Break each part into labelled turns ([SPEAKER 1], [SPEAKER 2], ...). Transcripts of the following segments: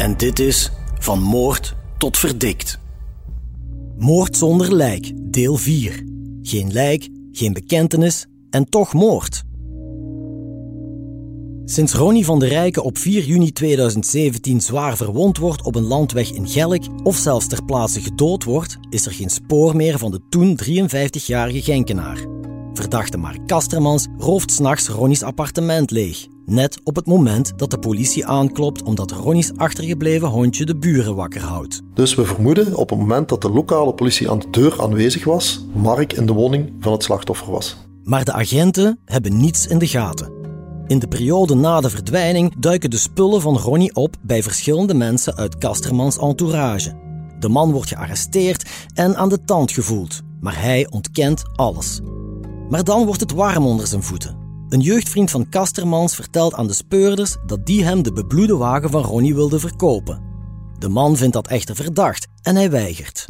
[SPEAKER 1] en dit is Van Moord tot Verdikt. Moord zonder lijk, deel 4. Geen lijk, geen bekentenis en toch moord. Sinds Ronnie van der Rijken op 4 juni 2017 zwaar verwond wordt op een landweg in Gelk of zelfs ter plaatse gedood wordt, is er geen spoor meer van de toen 53-jarige Genkenaar. Verdachte Mark Kastermans rooft s'nachts Ronnie's appartement leeg. Net op het moment dat de politie aanklopt omdat Ronnie's achtergebleven hondje de buren wakker houdt.
[SPEAKER 2] Dus we vermoeden op het moment dat de lokale politie aan de deur aanwezig was, Mark in de woning van het slachtoffer was.
[SPEAKER 1] Maar de agenten hebben niets in de gaten. In de periode na de verdwijning duiken de spullen van Ronnie op bij verschillende mensen uit Kastermans entourage. De man wordt gearresteerd en aan de tand gevoeld, maar hij ontkent alles. Maar dan wordt het warm onder zijn voeten. Een jeugdvriend van Kastermans vertelt aan de speurders dat die hem de bebloede wagen van Ronnie wilde verkopen. De man vindt dat echter verdacht en hij weigert.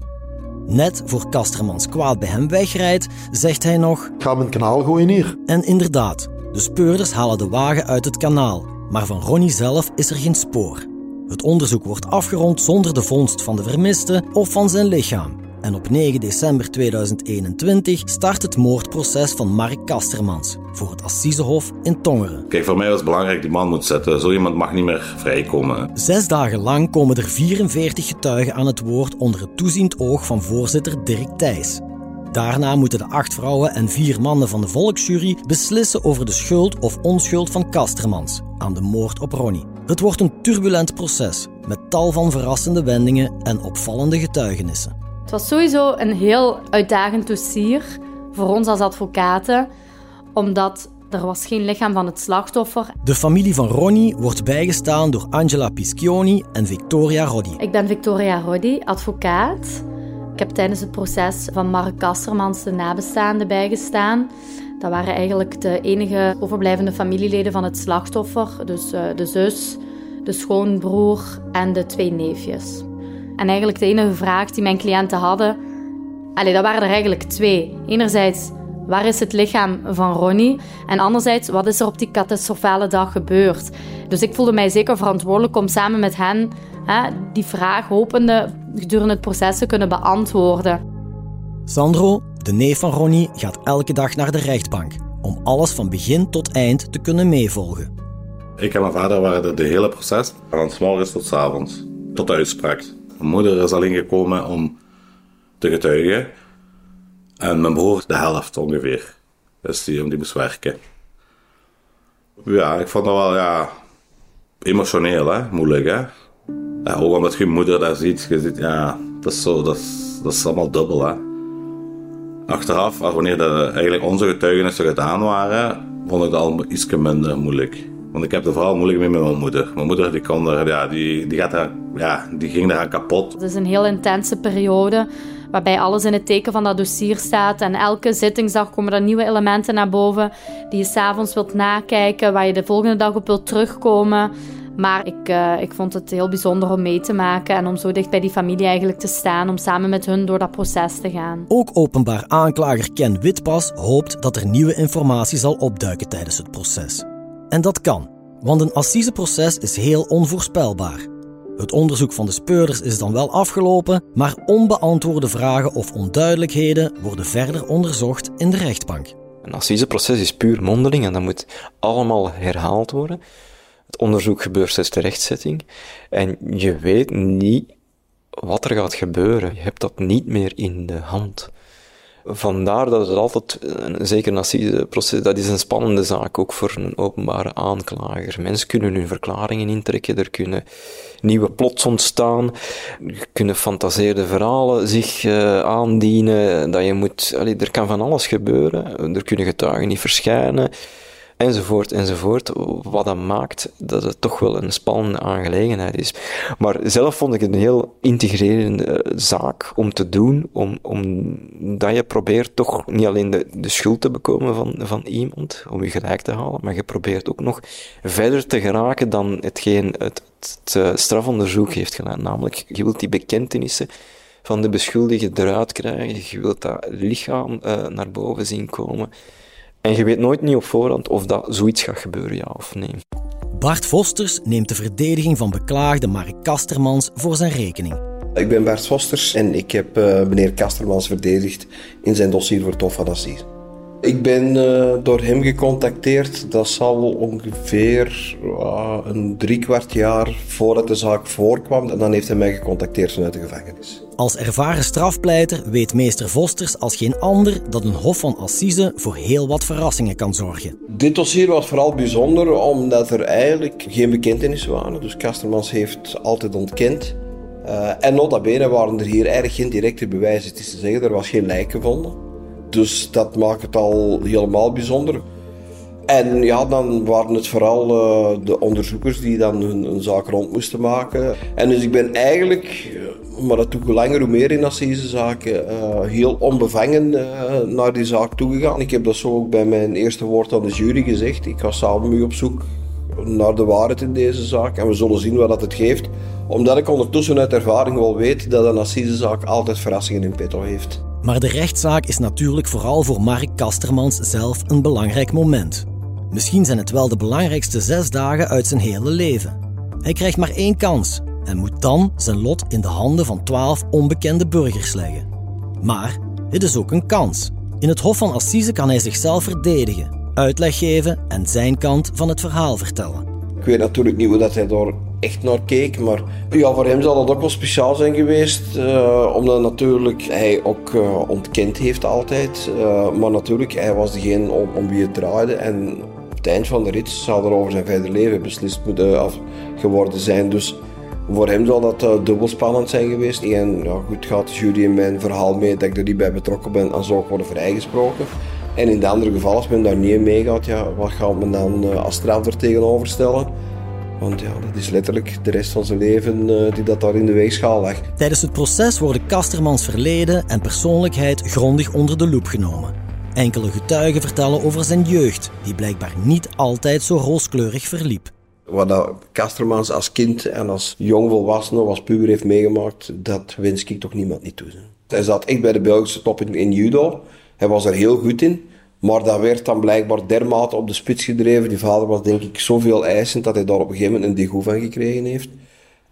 [SPEAKER 1] Net voor Kastermans kwaad bij hem wegrijdt, zegt hij nog:
[SPEAKER 2] Ik ga het kanaal gooien hier.
[SPEAKER 1] En inderdaad, de speurders halen de wagen uit het kanaal, maar van Ronnie zelf is er geen spoor. Het onderzoek wordt afgerond zonder de vondst van de vermiste of van zijn lichaam. En op 9 december 2021 start het moordproces van Mark Kastermans voor het Assisehof in Tongeren.
[SPEAKER 3] Kijk, voor mij was het belangrijk, die man moet zetten. Zo iemand mag niet meer vrijkomen.
[SPEAKER 1] Zes dagen lang komen er 44 getuigen aan het woord onder het toeziend oog van voorzitter Dirk Thijs. Daarna moeten de acht vrouwen en vier mannen van de volksjury beslissen over de schuld of onschuld van Kastermans aan de moord op Ronnie. Het wordt een turbulent proces met tal van verrassende wendingen en opvallende getuigenissen.
[SPEAKER 4] Het was sowieso een heel uitdagend dossier voor ons als advocaten, omdat er was geen lichaam van het slachtoffer.
[SPEAKER 1] De familie van Ronnie wordt bijgestaan door Angela Piscioni en Victoria Roddi.
[SPEAKER 4] Ik ben Victoria Roddi, advocaat. Ik heb tijdens het proces van Mark Kastermans de nabestaanden bijgestaan. Dat waren eigenlijk de enige overblijvende familieleden van het slachtoffer. Dus uh, de zus, de schoonbroer en de twee neefjes. En eigenlijk de enige vraag die mijn cliënten hadden... Allee, dat waren er eigenlijk twee. Enerzijds, waar is het lichaam van Ronnie? En anderzijds, wat is er op die catastrofale dag gebeurd? Dus ik voelde mij zeker verantwoordelijk om samen met hen hè, die vraag hopende gedurende het proces te kunnen beantwoorden.
[SPEAKER 1] Sandro, de neef van Ronnie, gaat elke dag naar de rechtbank om alles van begin tot eind te kunnen meevolgen.
[SPEAKER 3] Ik en mijn vader waren er de hele proces, van s morgens tot s avonds, tot de uitspraak. Mijn moeder is alleen gekomen om te getuigen en mijn broer de helft ongeveer. Dus die, die moest werken. Ja, ik vond dat wel ja, emotioneel, hè? moeilijk. Hè? Ja, ook omdat je moeder daar ziet, je ziet, ja, dat is, zo, dat is, dat is allemaal dubbel. Hè? Achteraf, wanneer de, eigenlijk onze getuigenissen gedaan waren, vond ik dat al iets minder moeilijk. Want ik heb er vooral moeilijk mee met mijn moeder. Mijn moeder die kon er, ja, die, die, gaat daar, ja, die ging daar kapot.
[SPEAKER 4] Het is een heel intense periode waarbij alles in het teken van dat dossier staat. En elke zittingsdag komen er nieuwe elementen naar boven die je s'avonds wilt nakijken, waar je de volgende dag op wilt terugkomen. Maar ik, uh, ik vond het heel bijzonder om mee te maken en om zo dicht bij die familie eigenlijk te staan, om samen met hun door dat proces te gaan.
[SPEAKER 1] Ook openbaar aanklager Ken Witpas hoopt dat er nieuwe informatie zal opduiken tijdens het proces. En dat kan, want een assiseproces is heel onvoorspelbaar. Het onderzoek van de speurders is dan wel afgelopen, maar onbeantwoorde vragen of onduidelijkheden worden verder onderzocht in de rechtbank.
[SPEAKER 5] Een assiseproces is puur mondeling en dat moet allemaal herhaald worden. Het onderzoek gebeurt sinds de rechtzetting en je weet niet wat er gaat gebeuren. Je hebt dat niet meer in de hand. Vandaar dat het altijd, zeker een proces, dat is een spannende zaak, ook voor een openbare aanklager. Mensen kunnen hun verklaringen intrekken, er kunnen nieuwe plots ontstaan, er kunnen fantaseerde verhalen zich uh, aandienen, dat je moet, er kan van alles gebeuren, er kunnen getuigen niet verschijnen enzovoort, enzovoort. Wat dat maakt dat het toch wel een spannende aangelegenheid is. Maar zelf vond ik het een heel integrerende eh, zaak om te doen, om, omdat je probeert toch niet alleen de, de schuld te bekomen van, van iemand, om je gelijk te halen, maar je probeert ook nog verder te geraken dan hetgeen het, het, eh, strafonderzoek heeft gedaan. Namelijk, je wilt die bekentenissen van de beschuldigde eruit krijgen, je wilt dat lichaam uh, naar boven zien komen. En je weet nooit niet op voorhand of dat zoiets gaat gebeuren, ja of nee.
[SPEAKER 1] Bart Vosters neemt de verdediging van beklaagde Mark Kastermans voor zijn rekening.
[SPEAKER 6] Ik ben Bart Vosters en ik heb uh, meneer Kastermans verdedigd in zijn dossier voor Tof Ik ben uh, door hem gecontacteerd, dat zal ongeveer uh, een driekwart jaar voordat de zaak voorkwam. En dan heeft hij mij gecontacteerd vanuit de gevangenis.
[SPEAKER 1] Als ervaren strafpleiter weet meester Vosters als geen ander dat een Hof van Assise voor heel wat verrassingen kan zorgen.
[SPEAKER 6] Dit dossier was vooral bijzonder omdat er eigenlijk geen bekentenissen waren. Dus Kastermans heeft altijd ontkend. Uh, en nota bene waren er hier eigenlijk geen directe bewijzen. Het is te zeggen, er was geen lijk gevonden. Dus dat maakt het al helemaal bijzonder. En ja, dan waren het vooral uh, de onderzoekers die dan hun, zaak rond moesten maken. En dus ik ben eigenlijk maar dat doe ik langer hoe meer in assisezaken, uh, heel onbevangen uh, naar die zaak toegegaan. Ik heb dat zo ook bij mijn eerste woord aan de jury gezegd. Ik ga samen mee op zoek naar de waarheid in deze zaak en we zullen zien wat dat het geeft. Omdat ik ondertussen uit ervaring wel weet dat een assisezaak altijd verrassingen in petto heeft.
[SPEAKER 1] Maar de rechtszaak is natuurlijk vooral voor Mark Kastermans zelf een belangrijk moment. Misschien zijn het wel de belangrijkste zes dagen uit zijn hele leven. Hij krijgt maar één kans en moet dan zijn lot in de handen van twaalf onbekende burgers leggen. Maar het is ook een kans. In het Hof van Assise kan hij zichzelf verdedigen, uitleg geven en zijn kant van het verhaal vertellen.
[SPEAKER 6] Ik weet natuurlijk niet hoe dat hij daar echt naar keek, maar ja, voor hem zal dat ook wel speciaal zijn geweest, uh, omdat natuurlijk hij ook uh, ontkend heeft altijd. Uh, maar natuurlijk, hij was degene om, om wie het draaide en op het eind van de rit zal er over zijn verder leven beslist moeten af geworden zijn. Dus voor hem zal dat dubbel spannend zijn geweest. En ja, goed, gaat de jury in mijn verhaal mee dat ik er niet bij betrokken ben en zou ik worden vrijgesproken. En in de andere geval, als men daar niet in meegaat, ja, wat gaat men dan uh, als straf er tegenover stellen? Want ja, dat is letterlijk de rest van zijn leven uh, die dat daar in de weegschaal lag.
[SPEAKER 1] Tijdens het proces worden Kastermans verleden en persoonlijkheid grondig onder de loep genomen. Enkele getuigen vertellen over zijn jeugd, die blijkbaar niet altijd zo rooskleurig verliep.
[SPEAKER 6] Wat dat Kastermans als kind en als jong volwassene, als puber heeft meegemaakt, dat wens ik toch niemand niet toe. Hij zat echt bij de Belgische top in, judo. Hij was er heel goed in. Maar dat werd dan blijkbaar dermate op de spits gedreven. Die vader was denk ik zoveel eisend dat hij daar op een gegeven moment een degoe van gekregen heeft.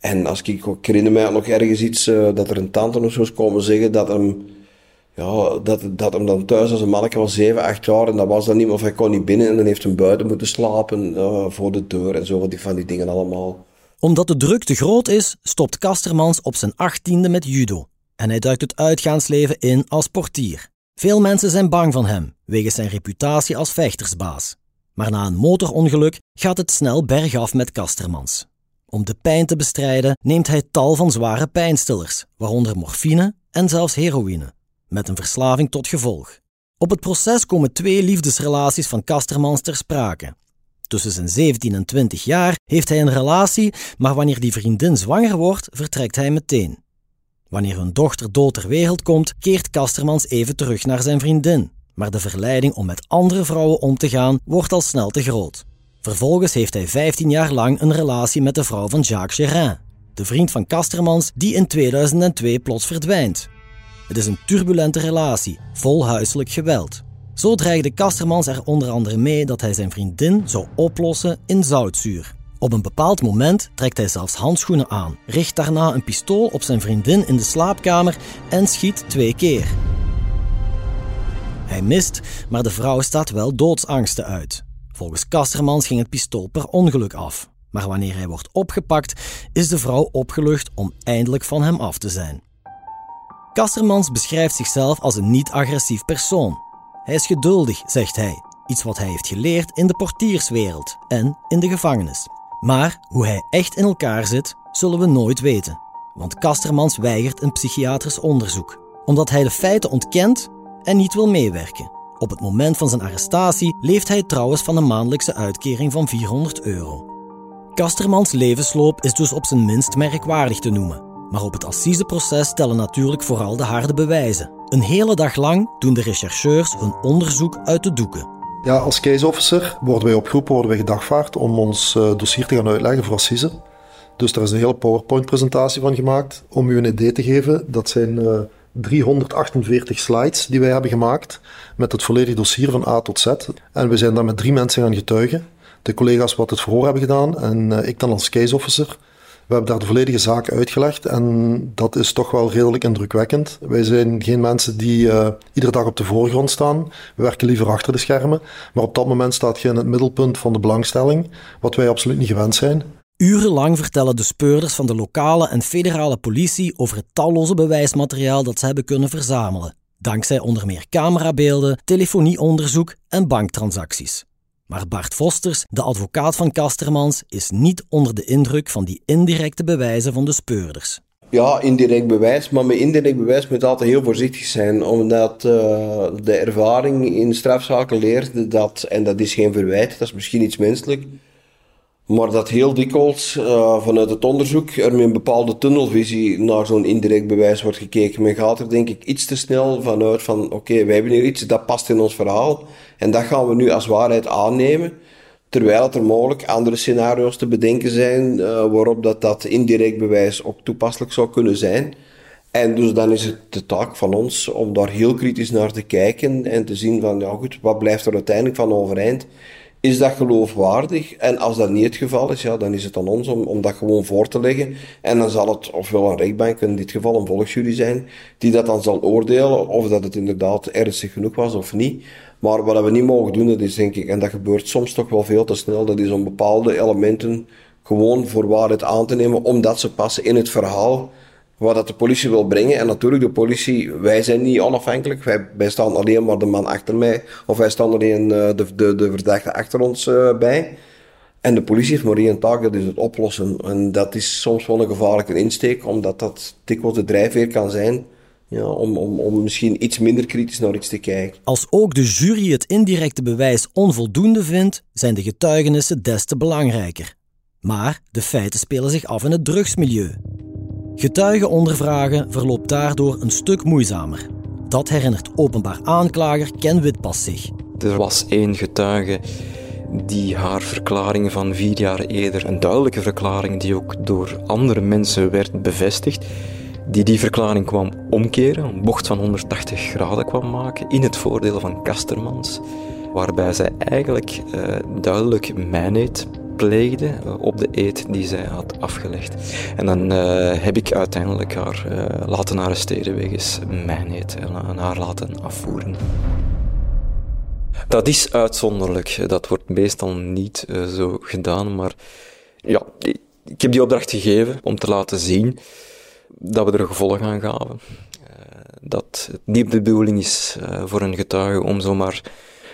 [SPEAKER 6] En als ik, ik herinner mij nog ergens iets, uh, dat er een tante of zo is komen zeggen dat hem ja, dat, dat hem dan thuis als een manneke was 7, 8 jaar en dat was dan niet, of hij kon niet binnen en dan heeft hem buiten moeten slapen uh, voor de deur en zo, die, van die dingen allemaal.
[SPEAKER 1] Omdat de druk te groot is, stopt Kastermans op zijn achttiende met judo en hij duikt het uitgaansleven in als portier. Veel mensen zijn bang van hem, wegens zijn reputatie als vechtersbaas. Maar na een motorongeluk gaat het snel bergaf met Kastermans. Om de pijn te bestrijden neemt hij tal van zware pijnstillers, waaronder morfine en zelfs heroïne met een verslaving tot gevolg. Op het proces komen twee liefdesrelaties van Kastermans ter sprake. Tussen zijn 17 en 20 jaar heeft hij een relatie, maar wanneer die vriendin zwanger wordt, vertrekt hij meteen. Wanneer hun dochter dood ter wereld komt, keert Kastermans even terug naar zijn vriendin. Maar de verleiding om met andere vrouwen om te gaan wordt al snel te groot. Vervolgens heeft hij 15 jaar lang een relatie met de vrouw van Jacques Gérin, de vriend van Kastermans die in 2002 plots verdwijnt. Het is een turbulente relatie, vol huiselijk geweld. Zo dreigde Kastermans er onder andere mee dat hij zijn vriendin zou oplossen in zoutzuur. Op een bepaald moment trekt hij zelfs handschoenen aan, richt daarna een pistool op zijn vriendin in de slaapkamer en schiet twee keer. Hij mist, maar de vrouw staat wel doodsangsten uit. Volgens Kastermans ging het pistool per ongeluk af. Maar wanneer hij wordt opgepakt, is de vrouw opgelucht om eindelijk van hem af te zijn. Kassermans beschrijft zichzelf als een niet-agressief persoon. Hij is geduldig, zegt hij, iets wat hij heeft geleerd in de portierswereld en in de gevangenis. Maar hoe hij echt in elkaar zit, zullen we nooit weten. Want Kastermans weigert een psychiatrisch onderzoek, omdat hij de feiten ontkent en niet wil meewerken. Op het moment van zijn arrestatie leeft hij trouwens van een maandelijkse uitkering van 400 euro. Kastermans levensloop is dus op zijn minst merkwaardig te noemen. Maar op het assiseproces tellen natuurlijk vooral de harde bewijzen. Een hele dag lang doen de rechercheurs hun onderzoek uit de doeken.
[SPEAKER 2] Ja, als case officer worden wij opgeroepen, worden wij gedagvaard om ons eh, dossier te gaan uitleggen voor assise. Dus daar is een hele PowerPoint-presentatie van gemaakt. Om u een idee te geven, dat zijn uh, 348 slides die wij hebben gemaakt met het volledige dossier van A tot Z. En we zijn daar met drie mensen gaan getuigen. De collega's wat het verhoor hebben gedaan en uh, ik dan als case officer. We hebben daar de volledige zaak uitgelegd en dat is toch wel redelijk indrukwekkend. Wij zijn geen mensen die uh, iedere dag op de voorgrond staan. We werken liever achter de schermen. Maar op dat moment staat je in het middelpunt van de belangstelling, wat wij absoluut niet gewend zijn.
[SPEAKER 1] Urenlang vertellen de speurders van de lokale en federale politie over het talloze bewijsmateriaal dat ze hebben kunnen verzamelen. Dankzij onder meer camerabeelden, telefonieonderzoek en banktransacties. Maar Bart Vosters, de advocaat van Kastermans, is niet onder de indruk van die indirecte bewijzen van de speurders.
[SPEAKER 6] Ja, indirect bewijs, maar met indirect bewijs moet altijd heel voorzichtig zijn, omdat uh, de ervaring in strafzaken leert dat, en dat is geen verwijt, dat is misschien iets menselijk, maar dat heel dikwijls uh, vanuit het onderzoek er met een bepaalde tunnelvisie naar zo'n indirect bewijs wordt gekeken. Men gaat er denk ik iets te snel vanuit van oké, wij hebben hier iets, dat past in ons verhaal. En dat gaan we nu als waarheid aannemen. Terwijl er mogelijk andere scenario's te bedenken zijn uh, waarop dat, dat indirect bewijs ook toepasselijk zou kunnen zijn. En dus dan is het de taak van ons om daar heel kritisch naar te kijken en te zien van ja goed, wat blijft er uiteindelijk van overeind? Is dat geloofwaardig? En als dat niet het geval is, ja, dan is het aan ons om, om dat gewoon voor te leggen. En dan zal het ofwel een rechtbank, in dit geval een volksjury zijn, die dat dan zal oordelen of dat het inderdaad ernstig genoeg was of niet. Maar wat we niet mogen doen, dat is denk ik, en dat gebeurt soms toch wel veel te snel, dat is om bepaalde elementen gewoon voor waarheid aan te nemen, omdat ze passen in het verhaal wat dat de politie wil brengen. En natuurlijk, de politie, wij zijn niet onafhankelijk. Wij, staan alleen maar de man achter mij, of wij staan alleen uh, de, de, de verdachte achter ons uh, bij. En de politie heeft maar één taak, dat is het oplossen. En dat is soms wel een gevaarlijke insteek, omdat dat dikwijls de drijfveer kan zijn ja, om, om, om misschien iets minder kritisch naar iets te kijken.
[SPEAKER 1] Als ook de jury het indirecte bewijs onvoldoende vindt, zijn de getuigenissen des te belangrijker. Maar de feiten spelen zich af in het drugsmilieu. Getuigen ondervragen verloopt daardoor een stuk moeizamer. Dat herinnert openbaar aanklager Ken Witpas zich.
[SPEAKER 5] Er was één getuige die haar verklaring van vier jaar eerder, een duidelijke verklaring die ook door andere mensen werd bevestigd, die die verklaring kwam omkeren, een bocht van 180 graden kwam maken in het voordeel van Kastermans, waarbij zij eigenlijk uh, duidelijk mijnheid pleegde eh, op de eet die zij had afgelegd. En dan uh, heb ik uiteindelijk haar uh, laten arresteren wegens mijnheid en haar laten afvoeren. Dat is uitzonderlijk. Dat wordt meestal niet zo gedaan, maar ja, ik heb die opdracht gegeven om te laten zien dat we er gevolg aan gaven. dat het niet de bedoeling is voor een getuige om zomaar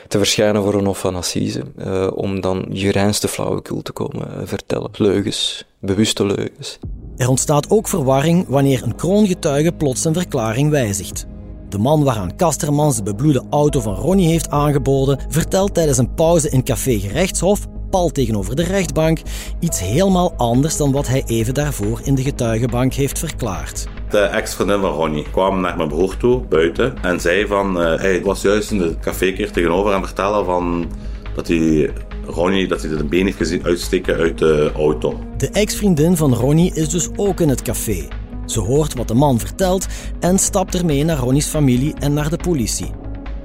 [SPEAKER 5] te verschijnen voor een hof van assise, uh, om dan je reinste flauwekul te komen uh, vertellen. Leugens, bewuste leugens.
[SPEAKER 1] Er ontstaat ook verwarring wanneer een kroongetuige plots een verklaring wijzigt. De man waaraan Kastermans de bebloede auto van Ronnie heeft aangeboden, vertelt tijdens een pauze in café Gerechtshof, pal tegenover de rechtbank, iets helemaal anders dan wat hij even daarvoor in de getuigenbank heeft verklaard
[SPEAKER 3] de ex-vriendin van Ronnie kwam naar mijn broer toe, buiten, en zei van, uh, hij was juist in de cafékeer tegenover en vertellen van dat hij Ronnie dat hij de been heeft gezien uitsteken uit de auto.
[SPEAKER 1] De ex-vriendin van Ronnie is dus ook in het café. Ze hoort wat de man vertelt en stapt ermee naar Ronnie's familie en naar de politie.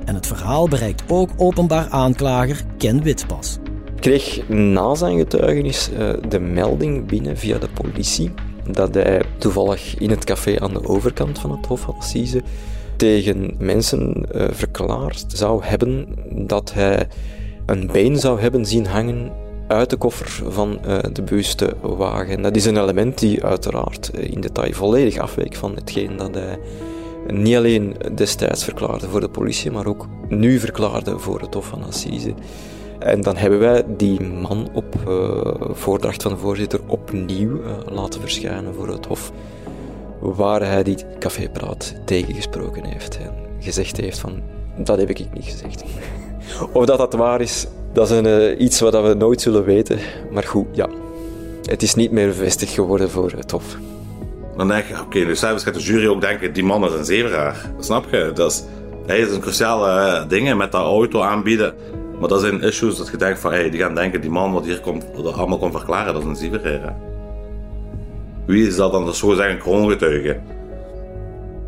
[SPEAKER 1] En het verhaal bereikt ook openbaar aanklager Ken Witpas.
[SPEAKER 5] Ik kreeg na zijn getuigenis uh, de melding binnen via de politie dat hij toevallig in het café aan de overkant van het Hof van Assise tegen mensen uh, verklaard zou hebben dat hij een been zou hebben zien hangen uit de koffer van uh, de bus te wagen. Dat is een element die uiteraard in detail volledig afweek van hetgeen dat hij niet alleen destijds verklaarde voor de politie, maar ook nu verklaarde voor het Hof van Assise. En dan hebben wij die man op uh, voordracht van de voorzitter opnieuw uh, laten verschijnen voor het Hof, waar hij die cafépraat tegengesproken heeft en gezegd heeft van, dat heb ik niet gezegd. of dat dat waar is, dat is een, uh, iets wat we nooit zullen weten. Maar goed, ja, het is niet meer bevestigd geworden voor het Hof.
[SPEAKER 3] Dan denk je, oké, okay, dus zelfs gaat de jury ook denken, die man is een zeveraar. Snap je? Dat is, hij is een cruciale dingen met dat auto aanbieden. Maar dat zijn issues dat je denkt van, hey, die gaan denken, die man wat hier komt, dat allemaal komt verklaren, dat is een zieverheer. Wie is dat dan? Dat is zo zeggen kroongetuige.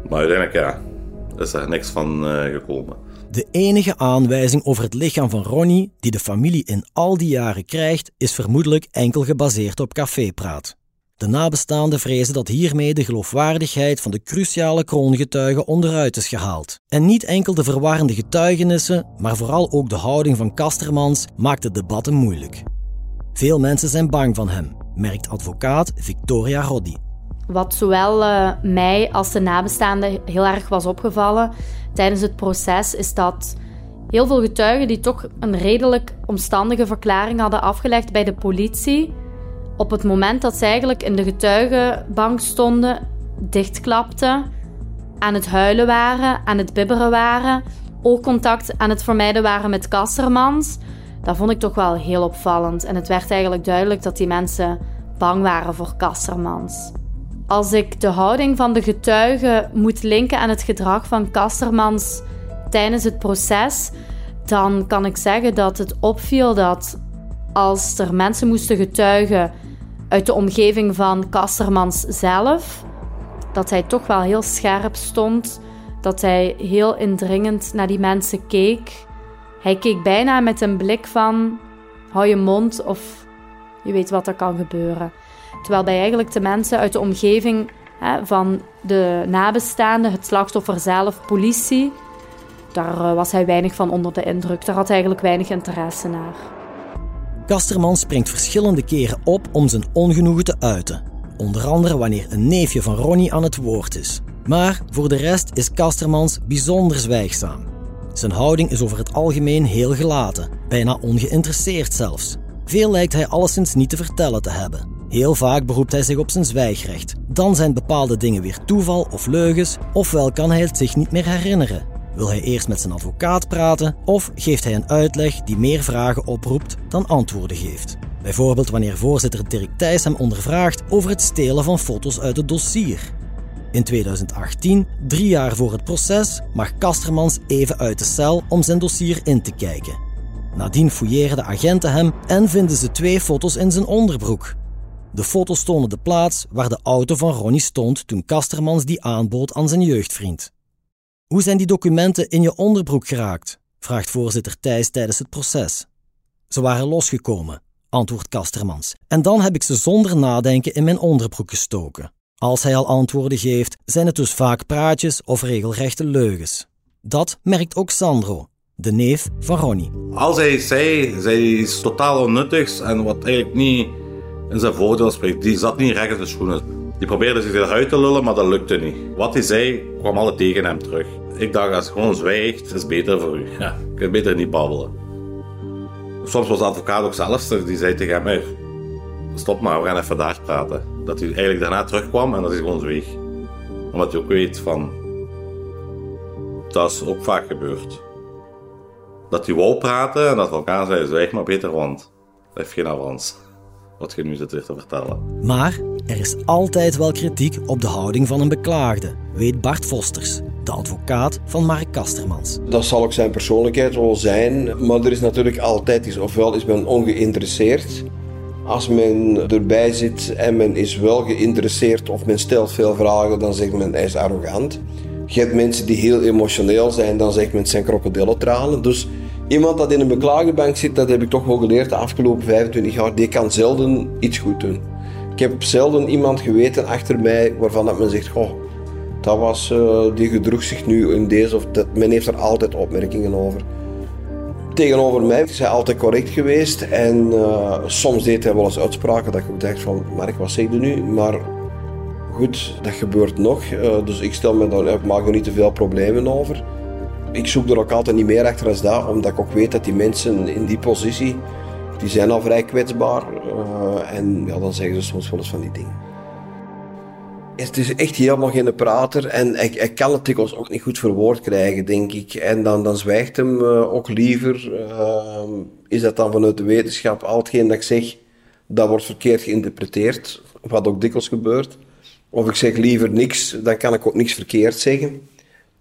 [SPEAKER 3] Maar uiteindelijk, ja, is er niks van uh, gekomen.
[SPEAKER 1] De enige aanwijzing over het lichaam van Ronnie die de familie in al die jaren krijgt, is vermoedelijk enkel gebaseerd op cafépraat. De nabestaanden vrezen dat hiermee de geloofwaardigheid van de cruciale kroongetuigen onderuit is gehaald. En niet enkel de verwarrende getuigenissen, maar vooral ook de houding van Kastermans maakt de debatten moeilijk. Veel mensen zijn bang van hem, merkt advocaat Victoria Roddy.
[SPEAKER 4] Wat zowel uh, mij als de nabestaanden heel erg was opgevallen tijdens het proces, is dat heel veel getuigen die toch een redelijk omstandige verklaring hadden afgelegd bij de politie, op het moment dat ze eigenlijk in de getuigenbank stonden, dichtklapten, aan het huilen waren, aan het bibberen waren, oogcontact aan het vermijden waren met Kassermans. Dat vond ik toch wel heel opvallend. En het werd eigenlijk duidelijk dat die mensen bang waren voor Kassermans. Als ik de houding van de getuigen moet linken aan het gedrag van Kassermans tijdens het proces, dan kan ik zeggen dat het opviel dat als er mensen moesten getuigen uit de omgeving van Kassermans zelf, dat hij toch wel heel scherp stond, dat hij heel indringend naar die mensen keek. Hij keek bijna met een blik van hou je mond of je weet wat er kan gebeuren. Terwijl bij eigenlijk de mensen uit de omgeving hè, van de nabestaanden, het slachtoffer zelf, politie, daar eh, was hij weinig van onder de indruk. Daar had hij eigenlijk weinig interesse naar.
[SPEAKER 1] Kasterman springt verschillende keren op om zijn ongenoegen te uiten. Onder andere wanneer een neefje van Ronnie aan het woord is. Maar voor de rest is Kastermans bijzonder zwijgzaam. Zijn houding is over het algemeen heel gelaten, bijna ongeïnteresseerd zelfs. Veel lijkt hij alleszins niet te vertellen te hebben. Heel vaak beroept hij zich op zijn zwijgrecht. Dan zijn bepaalde dingen weer toeval of leugens, ofwel kan hij het zich niet meer herinneren. Wil hij eerst met zijn advocaat praten of geeft hij een uitleg die meer vragen oproept dan antwoorden geeft? Bijvoorbeeld wanneer voorzitter Dirk Thijs hem ondervraagt over het stelen van foto's uit het dossier. In 2018, drie jaar voor het proces, mag Kastermans even uit de cel om zijn dossier in te kijken. Nadien fouilleren de agenten hem en vinden ze twee foto's in zijn onderbroek. De foto's tonen de plaats waar de auto van Ronnie stond toen Kastermans die aanbood aan zijn jeugdvriend. Hoe zijn die documenten in je onderbroek geraakt? vraagt voorzitter Thijs tijdens het proces. Ze waren losgekomen, antwoordt Kastermans. En dan heb ik ze zonder nadenken in mijn onderbroek gestoken. Als hij al antwoorden geeft, zijn het dus vaak praatjes of regelrechte leugens. Dat merkt ook Sandro, de neef van Ronnie.
[SPEAKER 3] Als hij zei, zei iets totaal onnuttigs en wat eigenlijk niet in zijn voordeel spreekt, die zat niet recht in de schoenen. Die probeerde zich eruit te lullen, maar dat lukte niet. Wat hij zei, kwam alle tegen hem terug. Ik dacht, als je gewoon zwijgt, is beter voor u. Ja, je kunt beter niet babbelen. Soms was de advocaat ook zelfs, die zei tegen hem, stop maar, we gaan even daar praten. Dat hij eigenlijk daarna terugkwam en dat hij gewoon zweeg. Omdat hij ook weet van, dat is ook vaak gebeurd. Dat hij wou praten en dat de advocaat zei, zwijg maar beter, want dat heeft geen avans. Wat je nu zit weer te vertellen.
[SPEAKER 1] Maar er is altijd wel kritiek op de houding van een beklaagde, weet Bart Vosters, de advocaat van Mark Kastermans.
[SPEAKER 6] Dat zal ook zijn persoonlijkheid wel zijn, maar er is natuurlijk altijd iets. Ofwel is men ongeïnteresseerd. Als men erbij zit en men is wel geïnteresseerd of men stelt veel vragen, dan zegt men hij is arrogant. Je hebt mensen die heel emotioneel zijn, dan zegt men het zijn krokodillentranen. Dus iemand dat in een beklaagdebank zit, dat heb ik toch wel geleerd de afgelopen 25 jaar, die kan zelden iets goed doen. Ik heb zelden iemand geweten achter mij waarvan dat men zegt, goh, dat was, uh, die gedroeg zich nu in deze of dat. Men heeft er altijd opmerkingen over. Tegenover mij is hij altijd correct geweest. En uh, soms deed hij wel eens uitspraken dat ik dacht van, Mark, wat zeg je nu? Maar goed, dat gebeurt nog. Uh, dus ik stel me daar, ik maak er niet te veel problemen over. Ik zoek er ook altijd niet meer achter als dat, omdat ik ook weet dat die mensen in die positie, die zijn al vrij kwetsbaar. Uh, en ja, dan zeggen ze soms wel eens van die dingen. Het is echt helemaal geen prater en hij, kan het dikwijls ook niet goed verwoord krijgen, denk ik. En dan, dan zwijgt hem uh, ook liever. Uh, is dat dan vanuit de wetenschap? Al hetgeen dat ik zeg, dat wordt verkeerd geïnterpreteerd, wat ook dikwijls gebeurt. Of ik zeg liever niks, dan kan ik ook niks verkeerd zeggen.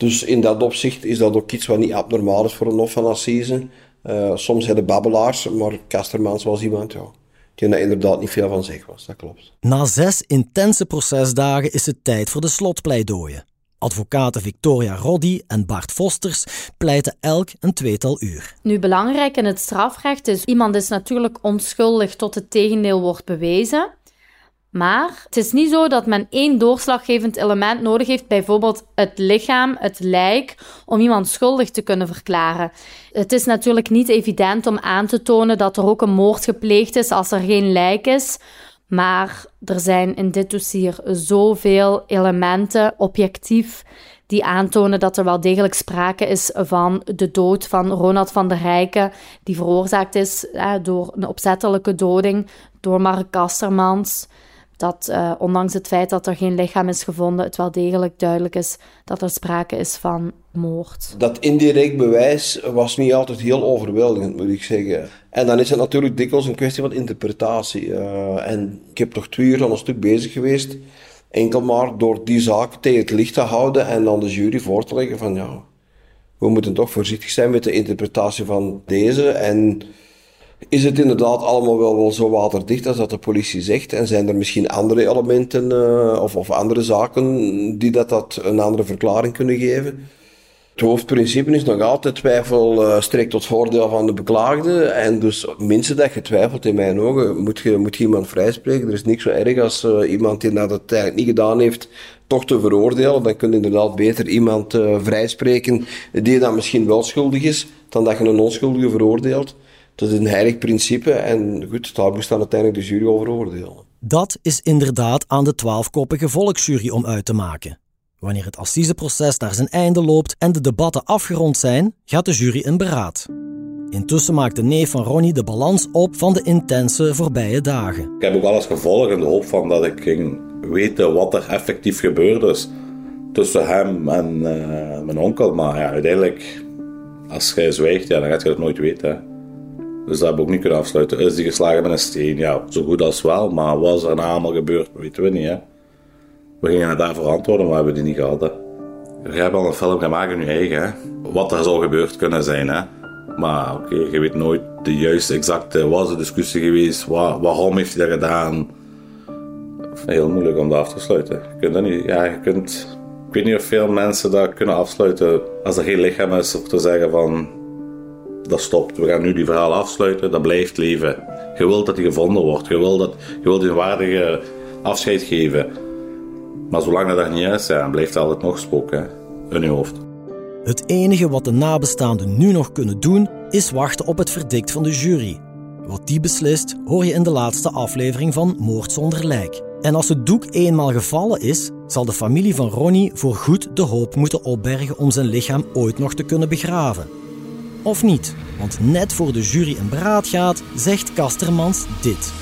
[SPEAKER 6] Dus in dat opzicht is dat ook iets wat niet abnormaal is voor een Hof van Assise. Uh, soms zijn de babbelaars, maar Kastermans was iemand, ja, die daar inderdaad niet veel van zeg was. Dat klopt.
[SPEAKER 1] Na zes intense procesdagen is het tijd voor de slotpleidooien. Advocaten Victoria Roddy en Bart Vosters pleiten elk een tweetal uur.
[SPEAKER 4] Nu, belangrijk in het strafrecht is, iemand is natuurlijk onschuldig tot het tegendeel wordt bewezen. Maar het is niet zo dat men één doorslaggevend element nodig heeft, bijvoorbeeld het lichaam, het lijk, om iemand schuldig te kunnen verklaren. Het is natuurlijk niet evident om aan te tonen dat er ook een moord gepleegd is als er geen lijk is. Maar er zijn in dit dossier zoveel elementen, objectief, die aantonen dat er wel degelijk sprake is van de dood van Ronald van der Rijken, die veroorzaakt is door een opzettelijke doding door Mark Kastermans dat uh, ondanks het feit dat er geen lichaam is gevonden, het wel degelijk duidelijk is dat er sprake is van moord.
[SPEAKER 6] Dat indirect bewijs was niet altijd heel overweldigend, moet ik zeggen. En dan is het natuurlijk dikwijls een kwestie van interpretatie. Uh, en ik heb toch twee uur aan een stuk bezig geweest, enkel maar door die zaak tegen het licht te houden en aan de jury voor te leggen van ja, we moeten toch voorzichtig zijn met de interpretatie van deze en is het inderdaad allemaal wel, zo waterdicht als dat de politie zegt? En zijn er misschien andere elementen uh, of, of andere zaken die dat, dat een andere verklaring kunnen geven? Het hoofdprincipe is nog altijd twijfel uh, strekt tot voordeel van de beklaagde. En dus minstens dat je twijfelt in mijn ogen, moet je, moet iemand vrijspreken. Er is niks zo erg als uh, iemand die dat eigenlijk niet gedaan heeft, toch te veroordelen. Dan kun je inderdaad beter iemand uh, vrijspreken die dan misschien wel schuldig is, dan dat je een onschuldige veroordeelt. Dat is een heilig principe en goed, daar moest dan uiteindelijk de jury over oordelen.
[SPEAKER 1] Dat is inderdaad aan de twaalfkoppige volksjury om uit te maken. Wanneer het assiseproces naar zijn einde loopt en de debatten afgerond zijn, gaat de jury in beraad. Intussen maakt de neef van Ronnie de balans op van de intense voorbije dagen.
[SPEAKER 3] Ik heb ook alles gevolgd in de hoop van dat ik ging weten wat er effectief gebeurd is tussen hem en uh, mijn onkel. Maar ja, uiteindelijk, als jij zwijgt, ja, dan gaat je het nooit weten. Dus dat hebben we ook niet kunnen afsluiten. Is die geslagen met een steen? Ja, zo goed als wel. Maar wat er nou allemaal gebeurd, weten we niet. Hè? We gingen het daarvoor antwoorden, maar we hebben die niet gehad. Hè? Je hebt al een film gemaakt in je eigen. Hè? Wat er zou gebeurd kunnen zijn. Hè? Maar oké, okay, je weet nooit de juiste, exacte, was de discussie geweest? Waar, waarom heeft hij dat gedaan? Heel moeilijk om dat af te sluiten. Je kunt dat niet, ja, je kunt, ik weet niet of veel mensen dat kunnen afsluiten als er geen lichaam is, of te zeggen van dat stopt. We gaan nu die verhaal afsluiten, dat blijft leven. Je wilt dat hij gevonden wordt, je wilt, dat, je wilt een waardige afscheid geven. Maar zolang dat niet is, ja, blijft er altijd nog spoken in je hoofd.
[SPEAKER 1] Het enige wat de nabestaanden nu nog kunnen doen, is wachten op het verdict van de jury. Wat die beslist, hoor je in de laatste aflevering van Moord zonder lijk. En als het doek eenmaal gevallen is, zal de familie van Ronnie voorgoed de hoop moeten opbergen om zijn lichaam ooit nog te kunnen begraven. Of niet? Want net voor de jury een beraad gaat, zegt Kastermans dit.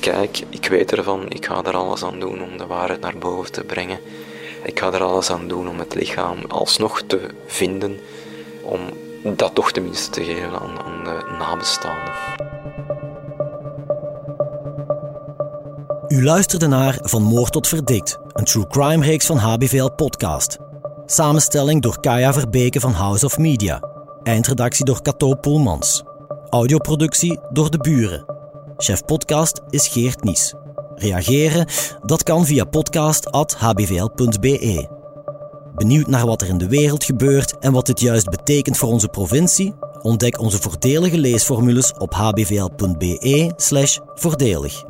[SPEAKER 5] Kijk, ik weet ervan, ik ga er alles aan doen om de waarheid naar boven te brengen. Ik ga er alles aan doen om het lichaam alsnog te vinden, om dat toch tenminste te geven aan, aan de nabestaanden.
[SPEAKER 1] U luisterde naar Van Moord tot Verdikt, een true crime reeks van HBVL Podcast. Samenstelling door Kaya Verbeke van House of Media. Eindredactie door Cato Poelmans. Audioproductie door de buren. Chef podcast is Geert Nies. Reageren? Dat kan via podcast.hbvl.be. Benieuwd naar wat er in de wereld gebeurt en wat dit juist betekent voor onze provincie? Ontdek onze voordelige leesformules op hbvl.be/voordelig.